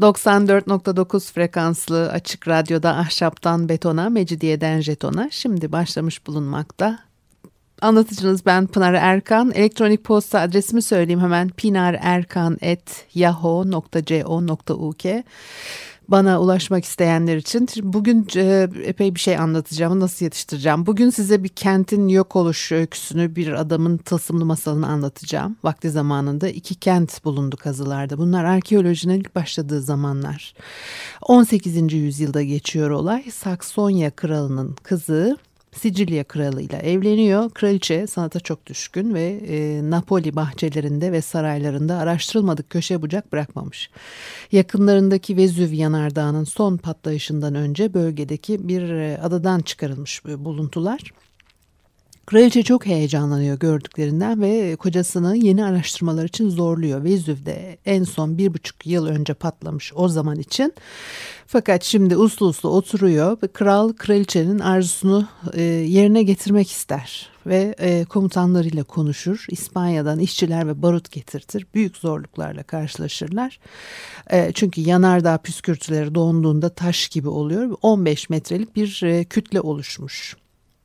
94.9 frekanslı açık radyoda ahşaptan betona, mecidiyeden jetona şimdi başlamış bulunmakta. Anlatıcınız ben Pınar Erkan. Elektronik posta adresimi söyleyeyim hemen pinarerkan.yahoo.co.uk bana ulaşmak isteyenler için bugün e, epey bir şey anlatacağım. Nasıl yetiştireceğim? Bugün size bir kentin yok oluş öyküsünü bir adamın tılsımlı masalını anlatacağım. Vakti zamanında iki kent bulundu kazılarda. Bunlar arkeolojinin ilk başladığı zamanlar. 18. yüzyılda geçiyor olay. Saksonya kralının kızı Sicilya kralıyla evleniyor. Kraliçe sanata çok düşkün ve e, Napoli bahçelerinde ve saraylarında araştırılmadık köşe bucak bırakmamış. Yakınlarındaki Vezüv yanardağının son patlayışından önce bölgedeki bir e, adadan çıkarılmış buluntular. Kraliçe çok heyecanlanıyor gördüklerinden ve kocasını yeni araştırmalar için zorluyor. Vezüv'de en son bir buçuk yıl önce patlamış o zaman için. Fakat şimdi uslu uslu oturuyor kral kraliçenin arzusunu e, yerine getirmek ister. Ve e, komutanlarıyla konuşur. İspanya'dan işçiler ve barut getirtir. Büyük zorluklarla karşılaşırlar. E, çünkü yanardağ püskürtüleri donduğunda taş gibi oluyor. 15 metrelik bir e, kütle oluşmuş.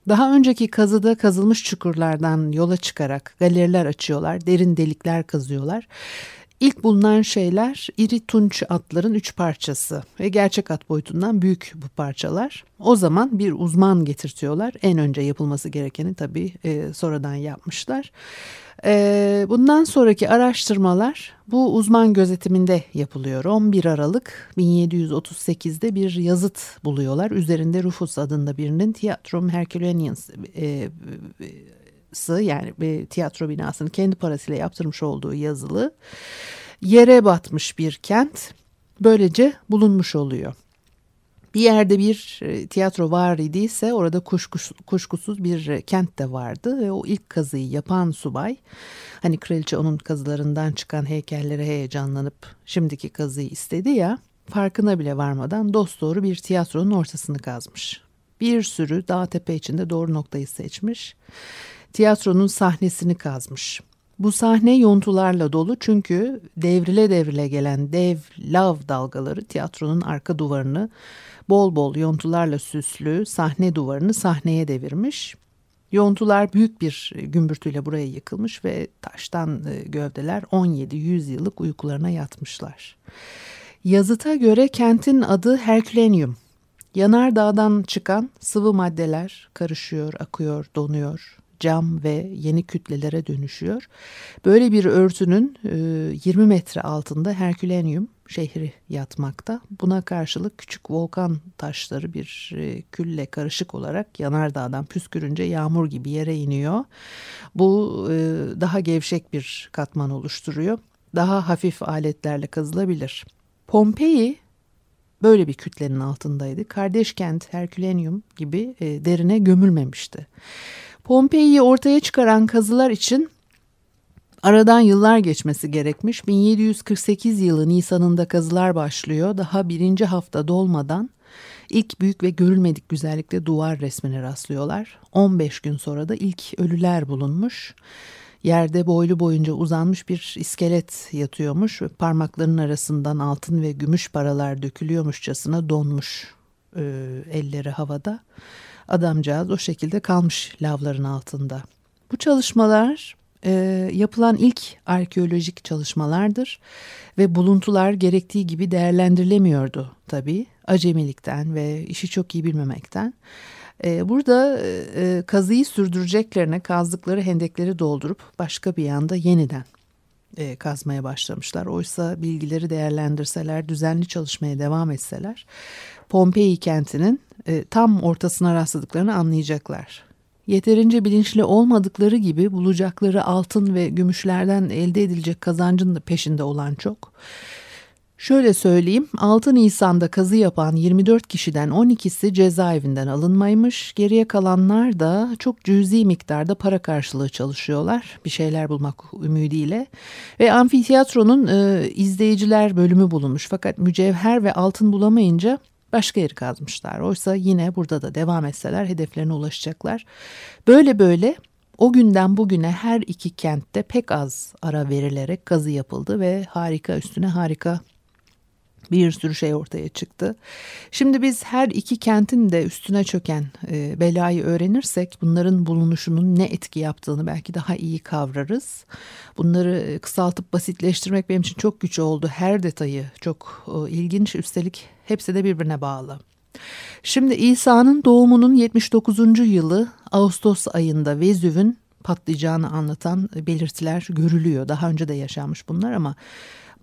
Daha önceki kazıda kazılmış çukurlardan yola çıkarak galeriler açıyorlar, derin delikler kazıyorlar. İlk bulunan şeyler iri tunç atların üç parçası ve gerçek at boyutundan büyük bu parçalar. O zaman bir uzman getirtiyorlar. En önce yapılması gerekeni tabii e, sonradan yapmışlar. E, bundan sonraki araştırmalar bu uzman gözetiminde yapılıyor. 11 Aralık 1738'de bir yazıt buluyorlar. Üzerinde Rufus adında birinin Theatrum Herculaneans e, e, yani bir tiyatro binasını kendi parasıyla yaptırmış olduğu yazılı. Yere batmış bir kent böylece bulunmuş oluyor bir yerde bir e, tiyatro var idiyse orada kuşkus, kuşkusuz bir e, kent de vardı ve o ilk kazıyı yapan subay hani kraliçe onun kazılarından çıkan heykellere heyecanlanıp şimdiki kazıyı istedi ya farkına bile varmadan dosdoğru bir tiyatronun ortasını kazmış. Bir sürü dağ tepe içinde doğru noktayı seçmiş. Tiyatronun sahnesini kazmış. Bu sahne yontularla dolu çünkü devrile devrile gelen dev lav dalgaları tiyatronun arka duvarını bol bol yontularla süslü sahne duvarını sahneye devirmiş. Yontular büyük bir gümbürtüyle buraya yıkılmış ve taştan e, gövdeler 17 yüzyıllık uykularına yatmışlar. Yazıta göre kentin adı Herkülenium. Yanardağdan çıkan sıvı maddeler karışıyor, akıyor, donuyor cam ve yeni kütlelere dönüşüyor. Böyle bir örtünün 20 e, metre altında Herkülenyum şehri yatmakta. Buna karşılık küçük volkan taşları bir e, külle karışık olarak yanardağdan püskürünce yağmur gibi yere iniyor. Bu e, daha gevşek bir katman oluşturuyor. Daha hafif aletlerle kazılabilir. Pompei böyle bir kütlenin altındaydı. Kardeş kent Herkülenyum gibi derine gömülmemişti. Pompei'yi ortaya çıkaran kazılar için aradan yıllar geçmesi gerekmiş. 1748 yılı Nisan'ında kazılar başlıyor. Daha birinci hafta dolmadan ilk büyük ve görülmedik güzellikte duvar resmine rastlıyorlar. 15 gün sonra da ilk ölüler bulunmuş. Yerde boylu boyunca uzanmış bir iskelet yatıyormuş ve parmaklarının arasından altın ve gümüş paralar dökülüyormuşçasına donmuş e, elleri havada. Adamcağız o şekilde kalmış lavların altında. Bu çalışmalar e, yapılan ilk arkeolojik çalışmalardır ve buluntular gerektiği gibi değerlendirilemiyordu tabii acemilikten ve işi çok iyi bilmemekten. E, burada e, kazıyı sürdüreceklerine kazdıkları hendekleri doldurup başka bir yanda yeniden e, kazmaya başlamışlar. Oysa bilgileri değerlendirseler, düzenli çalışmaya devam etseler Pompei kentinin e, tam ortasına rastladıklarını anlayacaklar. Yeterince bilinçli olmadıkları gibi bulacakları altın ve gümüşlerden elde edilecek kazancın da peşinde olan çok. Şöyle söyleyeyim 6 Nisan'da kazı yapan 24 kişiden 12'si cezaevinden alınmaymış. Geriye kalanlar da çok cüzi miktarda para karşılığı çalışıyorlar. Bir şeyler bulmak ümidiyle. Ve amfiteyatronun e, izleyiciler bölümü bulunmuş. Fakat mücevher ve altın bulamayınca başka yeri kazmışlar. Oysa yine burada da devam etseler hedeflerine ulaşacaklar. Böyle böyle o günden bugüne her iki kentte pek az ara verilerek kazı yapıldı ve harika üstüne harika bir sürü şey ortaya çıktı. Şimdi biz her iki kentin de üstüne çöken e, belayı öğrenirsek bunların bulunuşunun ne etki yaptığını belki daha iyi kavrarız. Bunları e, kısaltıp basitleştirmek benim için çok güç oldu. Her detayı çok e, ilginç üstelik hepsi de birbirine bağlı. Şimdi İsa'nın doğumunun 79. yılı Ağustos ayında Vezüv'ün patlayacağını anlatan belirtiler görülüyor. Daha önce de yaşanmış bunlar ama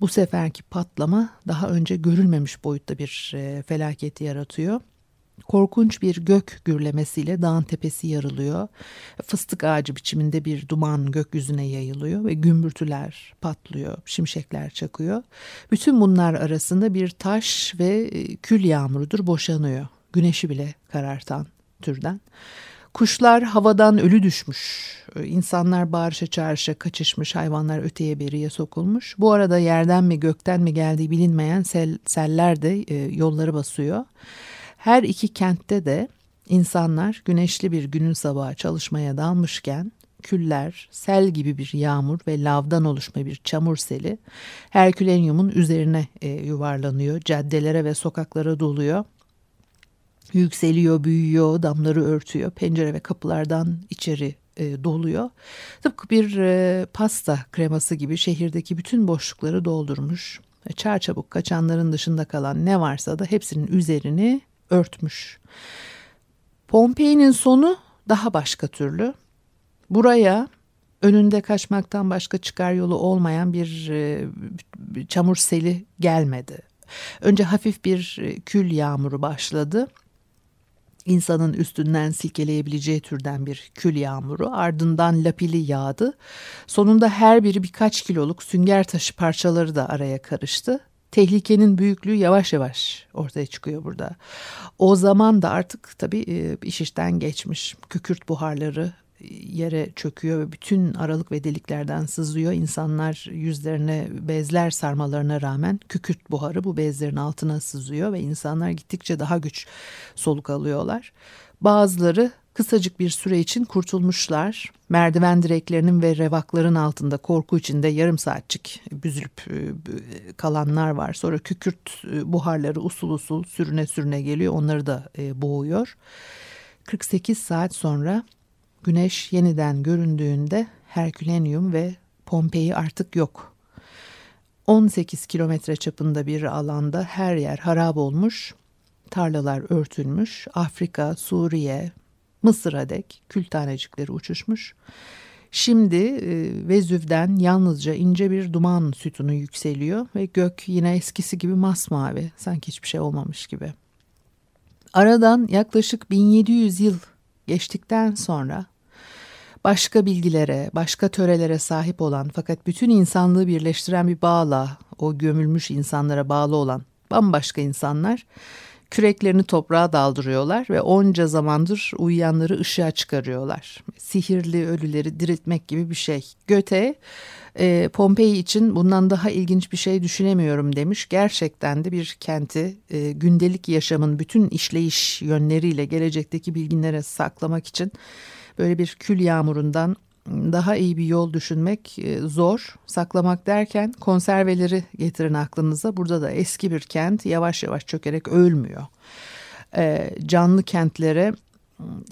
bu seferki patlama daha önce görülmemiş boyutta bir e, felaket yaratıyor. Korkunç bir gök gürlemesiyle dağın tepesi yarılıyor. Fıstık ağacı biçiminde bir duman gökyüzüne yayılıyor ve gümbürtüler patlıyor, şimşekler çakıyor. Bütün bunlar arasında bir taş ve e, kül yağmurudur boşanıyor. Güneşi bile karartan türden. Kuşlar havadan ölü düşmüş. İnsanlar bağırışa çağrışa kaçışmış, hayvanlar öteye beriye sokulmuş. Bu arada yerden mi gökten mi geldiği bilinmeyen sel, seller de e, yolları basıyor. Her iki kentte de insanlar güneşli bir günün sabahı çalışmaya dalmışken küller, sel gibi bir yağmur ve lavdan oluşma bir çamur seli Herkülenyum'un üzerine e, yuvarlanıyor, caddelere ve sokaklara doluyor. Yükseliyor, büyüyor, damları örtüyor, pencere ve kapılardan içeri e, doluyor. Tıpkı bir e, pasta kreması gibi şehirdeki bütün boşlukları doldurmuş. E, çarçabuk kaçanların dışında kalan ne varsa da hepsinin üzerini örtmüş. Pompei'nin sonu daha başka türlü. Buraya önünde kaçmaktan başka çıkar yolu olmayan bir e, çamur seli gelmedi. Önce hafif bir e, kül yağmuru başladı insanın üstünden silkeleyebileceği türden bir kül yağmuru ardından lapili yağdı. Sonunda her biri birkaç kiloluk sünger taşı parçaları da araya karıştı. Tehlikenin büyüklüğü yavaş yavaş ortaya çıkıyor burada. O zaman da artık tabii e, iş işten geçmiş. Kükürt buharları yere çöküyor ve bütün aralık ve deliklerden sızıyor. İnsanlar yüzlerine bezler sarmalarına rağmen kükürt buharı bu bezlerin altına sızıyor ve insanlar gittikçe daha güç soluk alıyorlar. Bazıları kısacık bir süre için kurtulmuşlar. Merdiven direklerinin ve revakların altında korku içinde yarım saatçik büzülüp e, kalanlar var. Sonra kükürt e, buharları usul usul sürüne sürüne geliyor. Onları da e, boğuyor. 48 saat sonra Güneş yeniden göründüğünde Herkülenyum ve Pompei artık yok. 18 kilometre çapında bir alanda her yer harap olmuş, tarlalar örtülmüş, Afrika, Suriye, Mısır'a dek kül tanecikleri uçuşmuş. Şimdi e, Vezüv'den yalnızca ince bir duman sütunu yükseliyor ve gök yine eskisi gibi masmavi, sanki hiçbir şey olmamış gibi. Aradan yaklaşık 1700 yıl geçtikten sonra başka bilgilere, başka törelere sahip olan fakat bütün insanlığı birleştiren bir bağla, o gömülmüş insanlara bağlı olan bambaşka insanlar küreklerini toprağa daldırıyorlar ve onca zamandır uyuyanları ışığa çıkarıyorlar. Sihirli ölüleri diriltmek gibi bir şey. Göte e, Pompei için bundan daha ilginç bir şey düşünemiyorum demiş. Gerçekten de bir kenti e, gündelik yaşamın bütün işleyiş yönleriyle gelecekteki bilginlere saklamak için böyle bir kül yağmurundan daha iyi bir yol düşünmek e, zor. Saklamak derken konserveleri getirin aklınıza. Burada da eski bir kent yavaş yavaş çökerek ölmüyor. E, canlı kentlere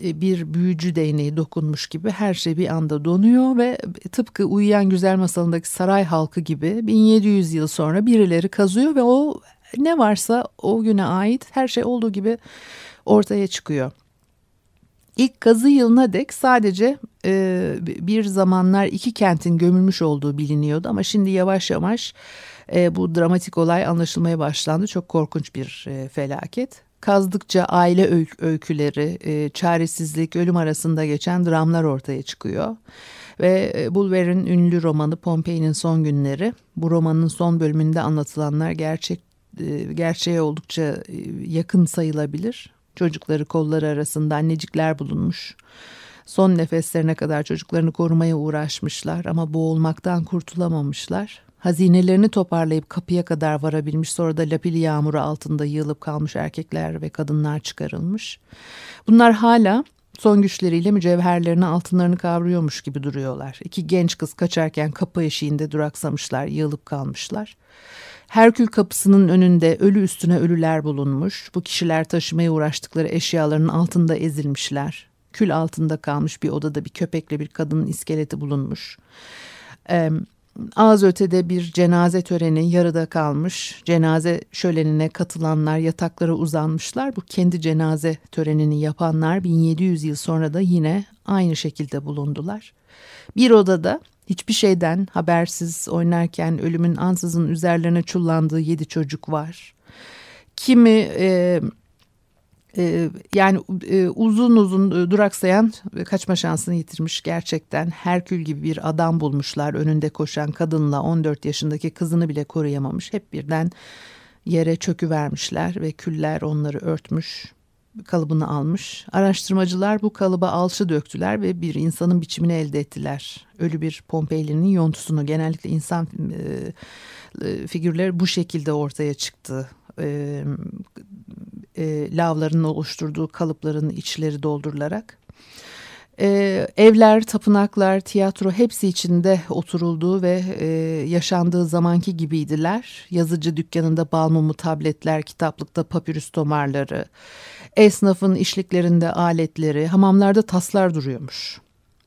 e, bir büyücü değneği dokunmuş gibi her şey bir anda donuyor ve tıpkı Uyuyan Güzel Masalındaki saray halkı gibi 1700 yıl sonra birileri kazıyor ve o ne varsa o güne ait her şey olduğu gibi ortaya çıkıyor. İlk kazı yılına dek sadece e, bir zamanlar iki kentin gömülmüş olduğu biliniyordu ama şimdi yavaş yavaş e, bu dramatik olay anlaşılmaya başlandı. Çok korkunç bir e, felaket. Kazdıkça aile öyküleri, e, çaresizlik, ölüm arasında geçen dramlar ortaya çıkıyor. Ve e, Bulwer'in ünlü romanı Pompei'nin Son Günleri. Bu romanın son bölümünde anlatılanlar gerçek e, gerçeğe oldukça e, yakın sayılabilir. Çocukları kolları arasında annecikler bulunmuş. Son nefeslerine kadar çocuklarını korumaya uğraşmışlar ama boğulmaktan kurtulamamışlar. Hazinelerini toparlayıp kapıya kadar varabilmiş sonra da lapili yağmuru altında yığılıp kalmış erkekler ve kadınlar çıkarılmış. Bunlar hala son güçleriyle mücevherlerini altınlarını kavruyormuş gibi duruyorlar. İki genç kız kaçarken kapı eşiğinde duraksamışlar, yığılıp kalmışlar. Herkül kapısının önünde ölü üstüne ölüler bulunmuş. Bu kişiler taşımaya uğraştıkları eşyaların altında ezilmişler. Kül altında kalmış bir odada bir köpekle bir kadının iskeleti bulunmuş. Ee, az ötede bir cenaze töreni yarıda kalmış. Cenaze şölenine katılanlar yataklara uzanmışlar. Bu kendi cenaze törenini yapanlar 1700 yıl sonra da yine aynı şekilde bulundular. Bir odada hiçbir şeyden habersiz oynarken ölümün ansızın üzerlerine çullandığı yedi çocuk var. Kimi e, e, yani e, uzun uzun e, duraksayan kaçma şansını yitirmiş gerçekten. Herkül gibi bir adam bulmuşlar önünde koşan kadınla 14 yaşındaki kızını bile koruyamamış. Hep birden yere çöküvermişler ve küller onları örtmüş kalıbını almış. Araştırmacılar bu kalıba alçı döktüler ve bir insanın biçimini elde ettiler. Ölü bir Pompeyli'nin yontusunu genellikle insan e, e, figürleri bu şekilde ortaya çıktı. E, e, lavların oluşturduğu kalıpların içleri doldurularak. Ee, evler, tapınaklar, tiyatro hepsi içinde oturulduğu ve e, yaşandığı zamanki gibiydiler. Yazıcı dükkanında bal mumu tabletler, kitaplıkta papyrus tomarları, esnafın işliklerinde aletleri, hamamlarda taslar duruyormuş.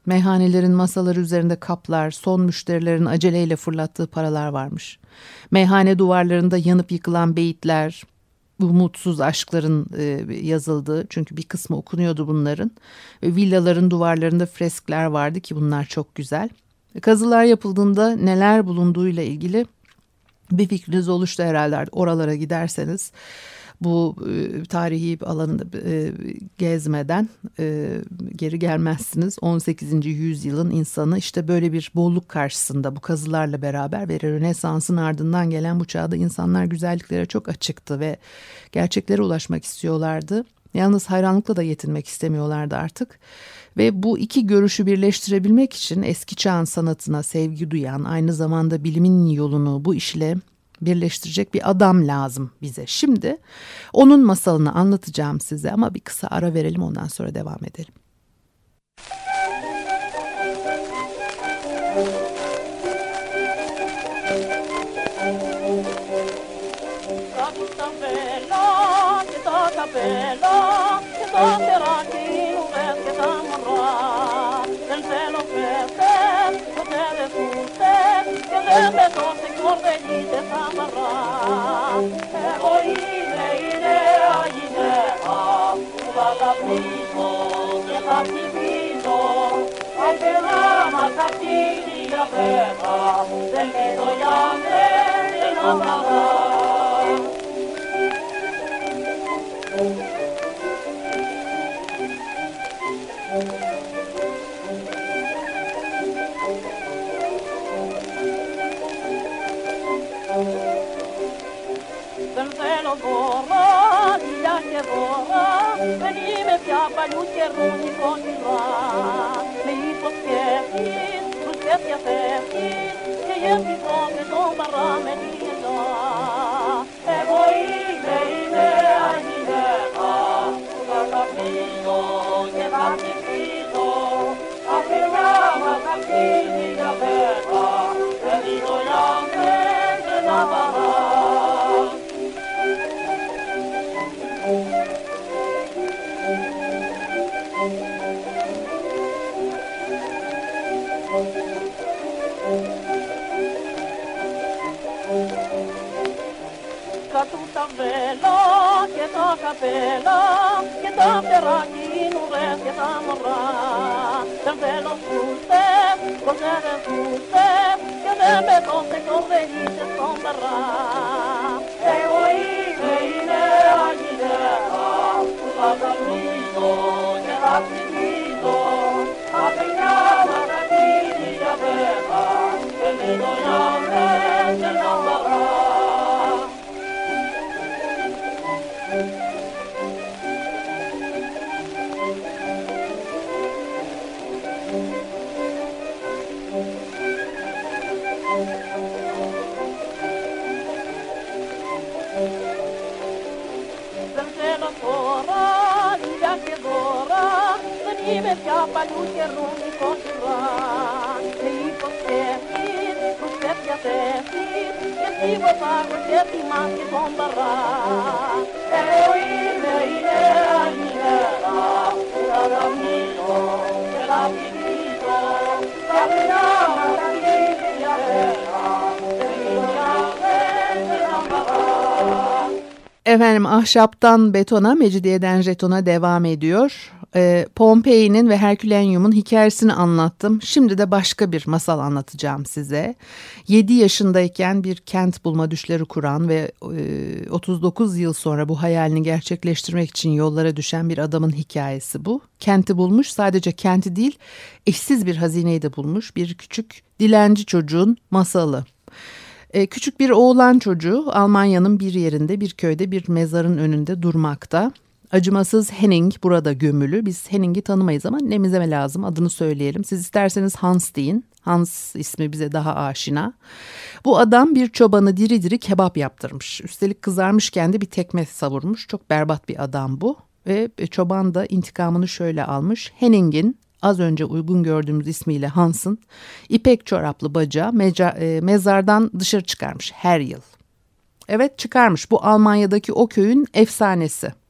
Meyhanelerin masaları üzerinde kaplar, son müşterilerin aceleyle fırlattığı paralar varmış. Meyhane duvarlarında yanıp yıkılan beyitler, bu mutsuz aşkların e, yazıldığı çünkü bir kısmı okunuyordu bunların. Ve villaların duvarlarında freskler vardı ki bunlar çok güzel. Kazılar yapıldığında neler bulunduğuyla ilgili bir fikriniz oluştu herhalde oralara giderseniz bu e, tarihi alanında e, gezmeden e, geri gelmezsiniz. 18. yüzyılın insanı işte böyle bir bolluk karşısında bu kazılarla beraber ve Rönesans'ın ardından gelen bu çağda insanlar güzelliklere çok açıktı ve gerçeklere ulaşmak istiyorlardı. Yalnız hayranlıkla da yetinmek istemiyorlardı artık. Ve bu iki görüşü birleştirebilmek için eski çağın sanatına sevgi duyan, aynı zamanda bilimin yolunu bu işle birleştirecek bir adam lazım bize. Şimdi onun masalını anlatacağım size ama bir kısa ara verelim ondan sonra devam edelim. Capella, che δεν με τον συγχωρδελείτε σαμαρά. Εγώ είμαι η νέα γυναίκα που θα τα πείσω και θα ψηφίσω. Άντε να μας δεν πείσω για μένα. δώρα, πια και δώρα, δεν είμαι πια παλιού καιρού νοικοκυρά. Με υποσχέθεις, τους τέτοια θέσεις, και γέμιζω με το παράμενη γενιά. Εγώ είμαι η νέα γυναίκα, που θα καπνίζω και θα ψηφίζω, απειρά μας καπέλο και το καπέλο και το φτεράκι μου ρες και τα μωρά. Δεν θέλω φούστε, ποτέ δεν φούστε και δεν με δώσε κορδελίτες στον περά. Εγώ είμαι η νέα γυναίκα που θα καλμίζω και θα ψηφίζω απειλιά τα κατήρια πέρα και με το γιάμε και τα μωρά. E e la Efendim ahşaptan betona, mecidiyeden jetona devam ediyor. Ee, Pompei'nin ve Herkülenyum'un hikayesini anlattım. Şimdi de başka bir masal anlatacağım size. 7 yaşındayken bir kent bulma düşleri kuran ve e, 39 yıl sonra bu hayalini gerçekleştirmek için yollara düşen bir adamın hikayesi bu. Kenti bulmuş sadece kenti değil eşsiz bir hazineyi de bulmuş bir küçük dilenci çocuğun masalı. E, küçük bir oğlan çocuğu Almanya'nın bir yerinde bir köyde bir mezarın önünde durmakta. Acımasız Henning burada gömülü. Biz Henning'i tanımayız ama nemize lazım adını söyleyelim. Siz isterseniz Hans deyin. Hans ismi bize daha aşina. Bu adam bir çobanı diri diri kebap yaptırmış. Üstelik kızarmışken de bir tekme savurmuş. Çok berbat bir adam bu. Ve çoban da intikamını şöyle almış. Henning'in az önce uygun gördüğümüz ismiyle Hans'ın ipek çoraplı bacağı meca, e, mezardan dışarı çıkarmış her yıl. Evet çıkarmış bu Almanya'daki o köyün efsanesi.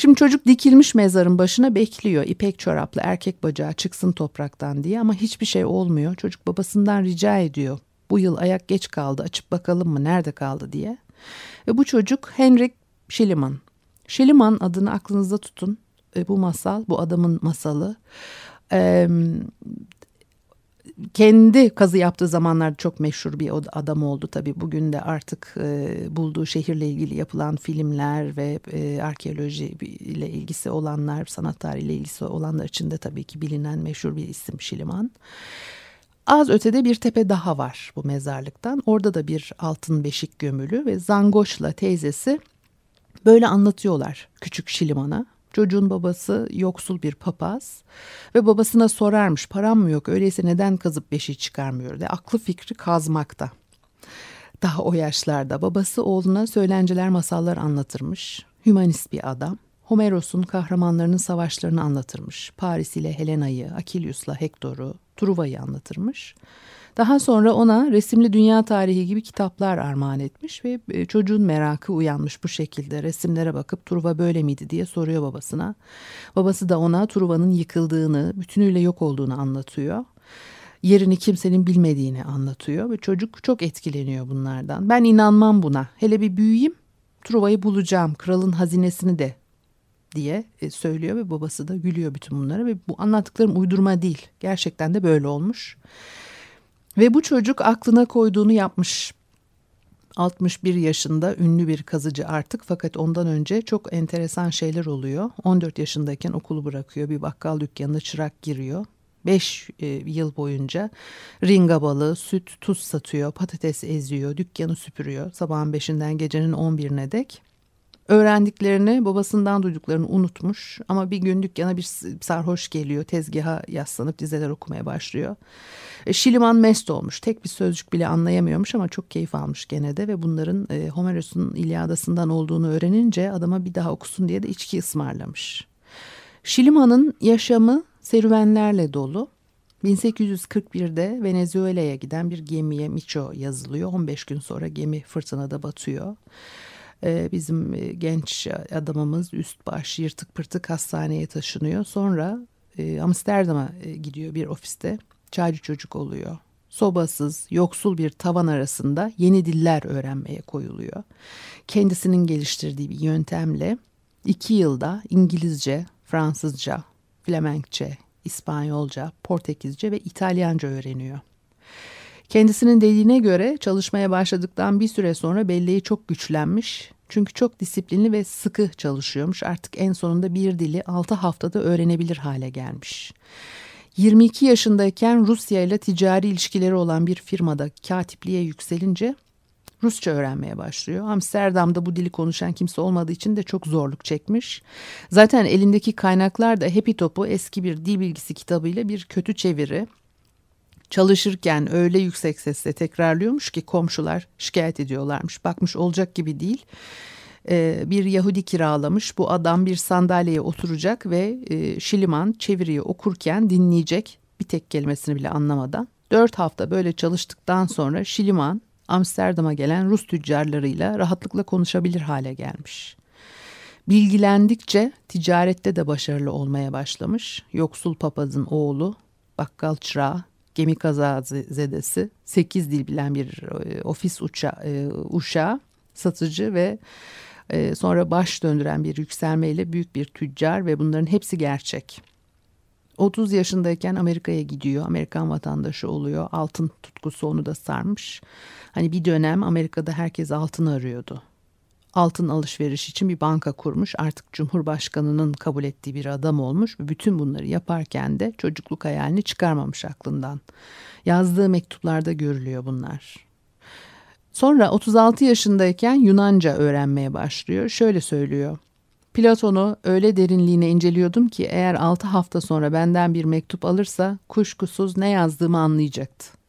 Şimdi çocuk dikilmiş mezarın başına bekliyor ipek çoraplı erkek bacağı çıksın topraktan diye ama hiçbir şey olmuyor. Çocuk babasından rica ediyor bu yıl ayak geç kaldı açıp bakalım mı nerede kaldı diye. Ve bu çocuk Henrik Schliemann. Schliemann adını aklınızda tutun. E, bu masal bu adamın masalı e, kendi kazı yaptığı zamanlarda çok meşhur bir adam oldu tabii. Bugün de artık e, bulduğu şehirle ilgili yapılan filmler ve e, arkeoloji ile ilgisi olanlar, sanat tarihiyle ilgisi olanlar için de tabii ki bilinen meşhur bir isim Şiliman. Az ötede bir tepe daha var bu mezarlıktan. Orada da bir altın beşik gömülü ve Zangoş'la teyzesi böyle anlatıyorlar küçük Şiliman'a. Çocuğun babası yoksul bir papaz ve babasına sorarmış param mı yok öyleyse neden kazıp beşi çıkarmıyor de aklı fikri kazmakta. Daha o yaşlarda babası oğluna söylenceler masallar anlatırmış. Hümanist bir adam. Homeros'un kahramanlarının savaşlarını anlatırmış. Paris ile Helena'yı, Akilius'la Hektor'u, Truva'yı anlatırmış. Daha sonra ona resimli dünya tarihi gibi kitaplar armağan etmiş ve e, çocuğun merakı uyanmış bu şekilde resimlere bakıp Truva böyle miydi diye soruyor babasına. Babası da ona Truva'nın yıkıldığını, bütünüyle yok olduğunu anlatıyor. Yerini kimsenin bilmediğini anlatıyor ve çocuk çok etkileniyor bunlardan. Ben inanmam buna. Hele bir büyüyeyim, Truva'yı bulacağım, kralın hazinesini de diye e, söylüyor ve babası da gülüyor bütün bunlara ve bu anlattıklarım uydurma değil. Gerçekten de böyle olmuş. Ve bu çocuk aklına koyduğunu yapmış. 61 yaşında ünlü bir kazıcı artık fakat ondan önce çok enteresan şeyler oluyor. 14 yaşındayken okulu bırakıyor bir bakkal dükkanına çırak giriyor. 5 e, yıl boyunca ringa balığı, süt, tuz satıyor, patates eziyor, dükkanı süpürüyor sabahın 5'inden gecenin 11'ine dek. Öğrendiklerini babasından duyduklarını unutmuş ama bir gün dükkana bir sarhoş geliyor tezgaha yaslanıp dizeler okumaya başlıyor. E, Şiliman mest olmuş tek bir sözcük bile anlayamıyormuş ama çok keyif almış gene de ve bunların e, Homeros'un İlyadası'ndan olduğunu öğrenince adama bir daha okusun diye de içki ısmarlamış. Şiliman'ın yaşamı serüvenlerle dolu. 1841'de Venezuela'ya giden bir gemiye Micho yazılıyor. 15 gün sonra gemi fırtınada batıyor. Ee, bizim e, genç adamımız üst baş yırtık pırtık hastaneye taşınıyor. Sonra e, Amsterdam'a e, gidiyor bir ofiste. Çaycı çocuk oluyor. Sobasız, yoksul bir tavan arasında yeni diller öğrenmeye koyuluyor. Kendisinin geliştirdiği bir yöntemle iki yılda İngilizce, Fransızca, Flemenkçe, İspanyolca, Portekizce ve İtalyanca öğreniyor. Kendisinin dediğine göre çalışmaya başladıktan bir süre sonra belleği çok güçlenmiş. Çünkü çok disiplinli ve sıkı çalışıyormuş. Artık en sonunda bir dili 6 haftada öğrenebilir hale gelmiş. 22 yaşındayken Rusya ile ticari ilişkileri olan bir firmada katipliğe yükselince Rusça öğrenmeye başlıyor. Amsterdam'da bu dili konuşan kimse olmadığı için de çok zorluk çekmiş. Zaten elindeki kaynaklar da Happy Top'u eski bir dil bilgisi kitabıyla bir kötü çeviri Çalışırken öyle yüksek sesle tekrarlıyormuş ki komşular şikayet ediyorlarmış. Bakmış olacak gibi değil. Ee, bir Yahudi kiralamış. Bu adam bir sandalyeye oturacak ve e, Şiliman çeviriyi okurken dinleyecek bir tek kelimesini bile anlamadan. Dört hafta böyle çalıştıktan sonra Şiliman Amsterdam'a gelen Rus tüccarlarıyla rahatlıkla konuşabilir hale gelmiş. Bilgilendikçe ticarette de başarılı olmaya başlamış. Yoksul papazın oğlu, bakkal çırağı, gemi kazazedesi, sekiz dil bilen bir e, ofis uça, e, uşağı, satıcı ve e, sonra baş döndüren bir yükselmeyle büyük bir tüccar ve bunların hepsi gerçek. 30 yaşındayken Amerika'ya gidiyor. Amerikan vatandaşı oluyor. Altın tutkusu onu da sarmış. Hani bir dönem Amerika'da herkes altın arıyordu. Altın alışveriş için bir banka kurmuş. Artık Cumhurbaşkanının kabul ettiği bir adam olmuş. Bütün bunları yaparken de çocukluk hayalini çıkarmamış aklından. Yazdığı mektuplarda görülüyor bunlar. Sonra 36 yaşındayken Yunanca öğrenmeye başlıyor. Şöyle söylüyor. Platon'u öyle derinliğine inceliyordum ki eğer 6 hafta sonra benden bir mektup alırsa kuşkusuz ne yazdığımı anlayacaktı.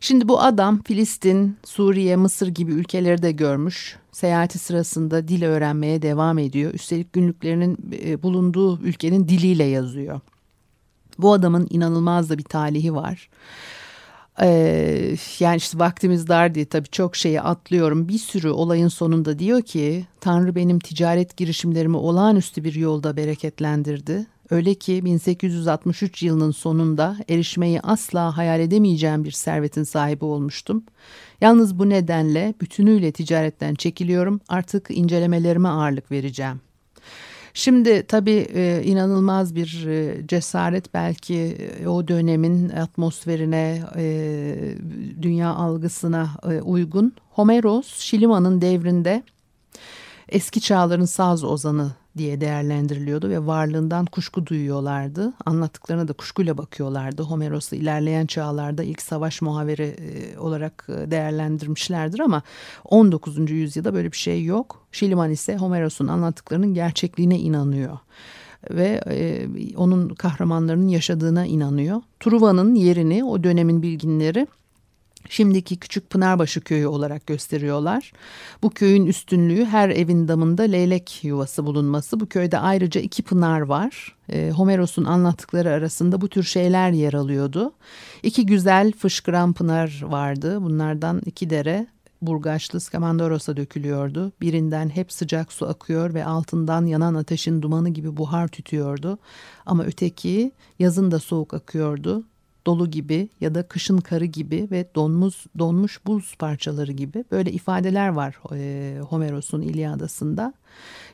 Şimdi bu adam Filistin, Suriye, Mısır gibi ülkeleri de görmüş. Seyahati sırasında dil öğrenmeye devam ediyor. Üstelik günlüklerinin e, bulunduğu ülkenin diliyle yazıyor. Bu adamın inanılmaz da bir talihi var. Yani işte vaktimiz dar diye tabii çok şeyi atlıyorum. Bir sürü olayın sonunda diyor ki Tanrı benim ticaret girişimlerimi olağanüstü bir yolda bereketlendirdi. Öyle ki 1863 yılının sonunda erişmeyi asla hayal edemeyeceğim bir servetin sahibi olmuştum. Yalnız bu nedenle bütünüyle ticaretten çekiliyorum. Artık incelemelerime ağırlık vereceğim. Şimdi tabii e, inanılmaz bir e, cesaret belki e, o dönemin atmosferine, dünya algısına uygun. Homeros, Şiliman'ın devrinde eski çağların saz ozanı diye değerlendiriliyordu ve varlığından kuşku duyuyorlardı. Anlattıklarına da kuşkuyla bakıyorlardı. Homeros'u ilerleyen çağlarda ilk savaş muhaveri e, olarak e, değerlendirmişlerdir ama 19. yüzyılda böyle bir şey yok. Şiliman ise Homeros'un anlattıklarının gerçekliğine inanıyor ve e, onun kahramanlarının yaşadığına inanıyor. Truva'nın yerini o dönemin bilginleri şimdiki Küçük Pınarbaşı köyü olarak gösteriyorlar. Bu köyün üstünlüğü her evin damında leylek yuvası bulunması. Bu köyde ayrıca iki pınar var. E, Homeros'un anlattıkları arasında bu tür şeyler yer alıyordu. İki güzel fışkıran pınar vardı. Bunlardan iki dere Burgaçlı Skamandoros'a dökülüyordu. Birinden hep sıcak su akıyor ve altından yanan ateşin dumanı gibi buhar tütüyordu. Ama öteki yazın da soğuk akıyordu dolu gibi ya da kışın karı gibi ve donmuş donmuş buz parçaları gibi böyle ifadeler var e, Homeros'un İlyadası'nda.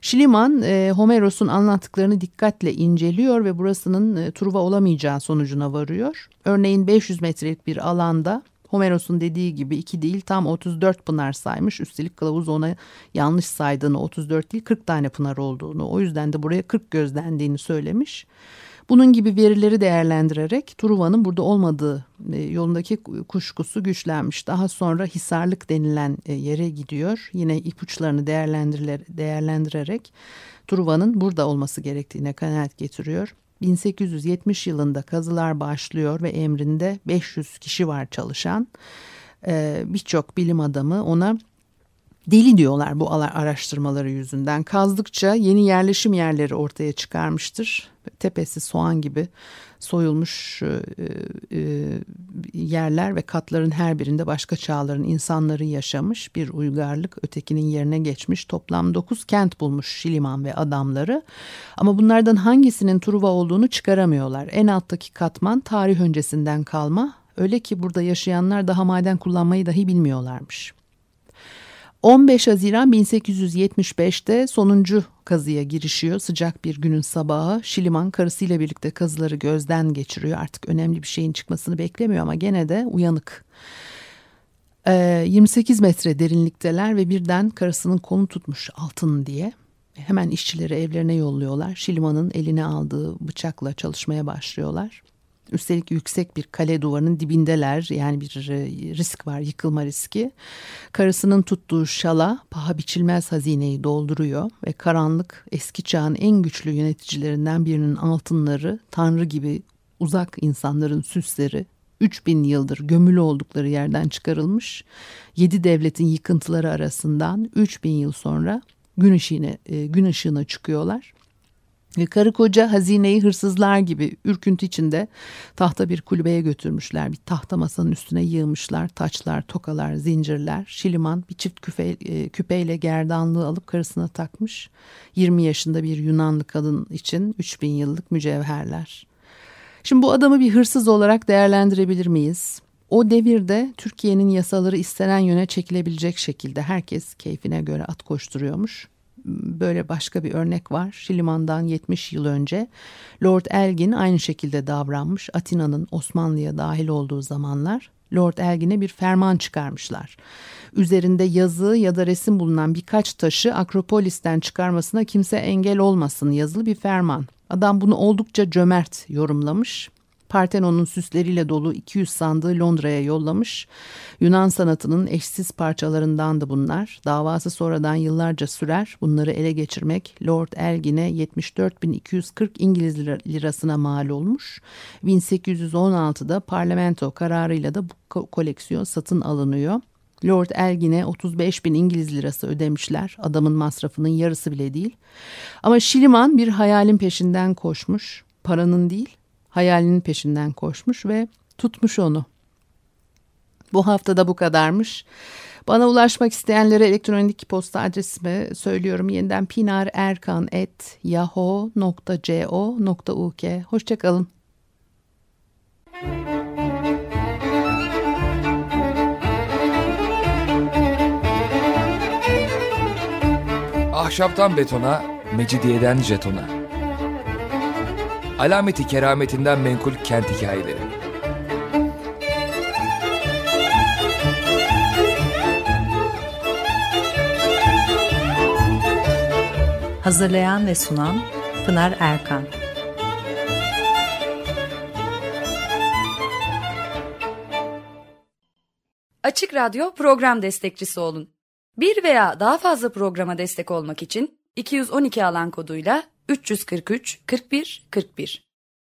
Şiliman e, Homeros'un anlattıklarını dikkatle inceliyor ve burasının e, Truva olamayacağı sonucuna varıyor. Örneğin 500 metrelik bir alanda Homeros'un dediği gibi iki değil tam 34 pınar saymış. Üstelik kılavuz ona yanlış saydığını 34 değil 40 tane pınar olduğunu o yüzden de buraya 40 gözlendiğini söylemiş. Bunun gibi verileri değerlendirerek Truva'nın burada olmadığı e, yolundaki kuşkusu güçlenmiş. Daha sonra Hisarlık denilen e, yere gidiyor. Yine ipuçlarını değerlendirerek Truva'nın burada olması gerektiğine kanaat getiriyor. 1870 yılında kazılar başlıyor ve emrinde 500 kişi var çalışan. Ee, Birçok bilim adamı ona deli diyorlar bu araştırmaları yüzünden. Kazdıkça yeni yerleşim yerleri ortaya çıkarmıştır. Tepesi soğan gibi soyulmuş e, e, yerler ve katların her birinde başka çağların insanları yaşamış bir uygarlık ötekinin yerine geçmiş. Toplam 9 kent bulmuş Şiliman ve adamları. Ama bunlardan hangisinin Truva olduğunu çıkaramıyorlar. En alttaki katman tarih öncesinden kalma. Öyle ki burada yaşayanlar daha maden kullanmayı dahi bilmiyorlarmış. 15 Haziran 1875'te sonuncu kazıya girişiyor. Sıcak bir günün sabahı Şiliman karısıyla birlikte kazıları gözden geçiriyor. Artık önemli bir şeyin çıkmasını beklemiyor ama gene de uyanık. Ee, 28 metre derinlikteler ve birden karısının kolunu tutmuş altın diye. Hemen işçileri evlerine yolluyorlar. Şiliman'ın eline aldığı bıçakla çalışmaya başlıyorlar. Üstelik yüksek bir kale duvarının dibindeler. Yani bir e, risk var, yıkılma riski. Karısının tuttuğu şala paha biçilmez hazineyi dolduruyor ve karanlık eski çağın en güçlü yöneticilerinden birinin altınları tanrı gibi uzak insanların süsleri 3000 yıldır gömülü oldukları yerden çıkarılmış. 7 devletin yıkıntıları arasından 3000 yıl sonra gün ışığına, e, gün ışığına çıkıyorlar. Karı koca hazineyi hırsızlar gibi ürküntü içinde tahta bir kulübeye götürmüşler. Bir tahta masanın üstüne yığmışlar. Taçlar, tokalar, zincirler. Şiliman bir çift küfe, e, küpeyle gerdanlığı alıp karısına takmış. 20 yaşında bir Yunanlı kadın için 3000 yıllık mücevherler. Şimdi bu adamı bir hırsız olarak değerlendirebilir miyiz? O devirde Türkiye'nin yasaları istenen yöne çekilebilecek şekilde herkes keyfine göre at koşturuyormuş böyle başka bir örnek var. Şiliman'dan 70 yıl önce Lord Elgin aynı şekilde davranmış. Atina'nın Osmanlı'ya dahil olduğu zamanlar Lord Elgin'e bir ferman çıkarmışlar. Üzerinde yazı ya da resim bulunan birkaç taşı Akropolis'ten çıkarmasına kimse engel olmasın yazılı bir ferman. Adam bunu oldukça cömert yorumlamış. Partenon'un süsleriyle dolu 200 sandığı Londra'ya yollamış. Yunan sanatının eşsiz parçalarındandı bunlar. Davası sonradan yıllarca sürer. Bunları ele geçirmek Lord Elgin'e 74.240 İngiliz lirasına mal olmuş. 1816'da parlamento kararıyla da bu koleksiyon satın alınıyor. Lord Elgin'e 35 bin İngiliz lirası ödemişler. Adamın masrafının yarısı bile değil. Ama Şiliman bir hayalin peşinden koşmuş. Paranın değil, hayalinin peşinden koşmuş ve tutmuş onu. Bu hafta da bu kadarmış. Bana ulaşmak isteyenlere elektronik posta adresimi söylüyorum. Yeniden pinarerkan.yahoo.co.uk Hoşçakalın. Ahşaptan betona, mecidiyeden jetona. Alameti kerametinden menkul kent hikayeleri. Hazırlayan ve sunan Pınar Erkan. Açık Radyo program destekçisi olun. Bir veya daha fazla programa destek olmak için 212 alan koduyla 343 41 41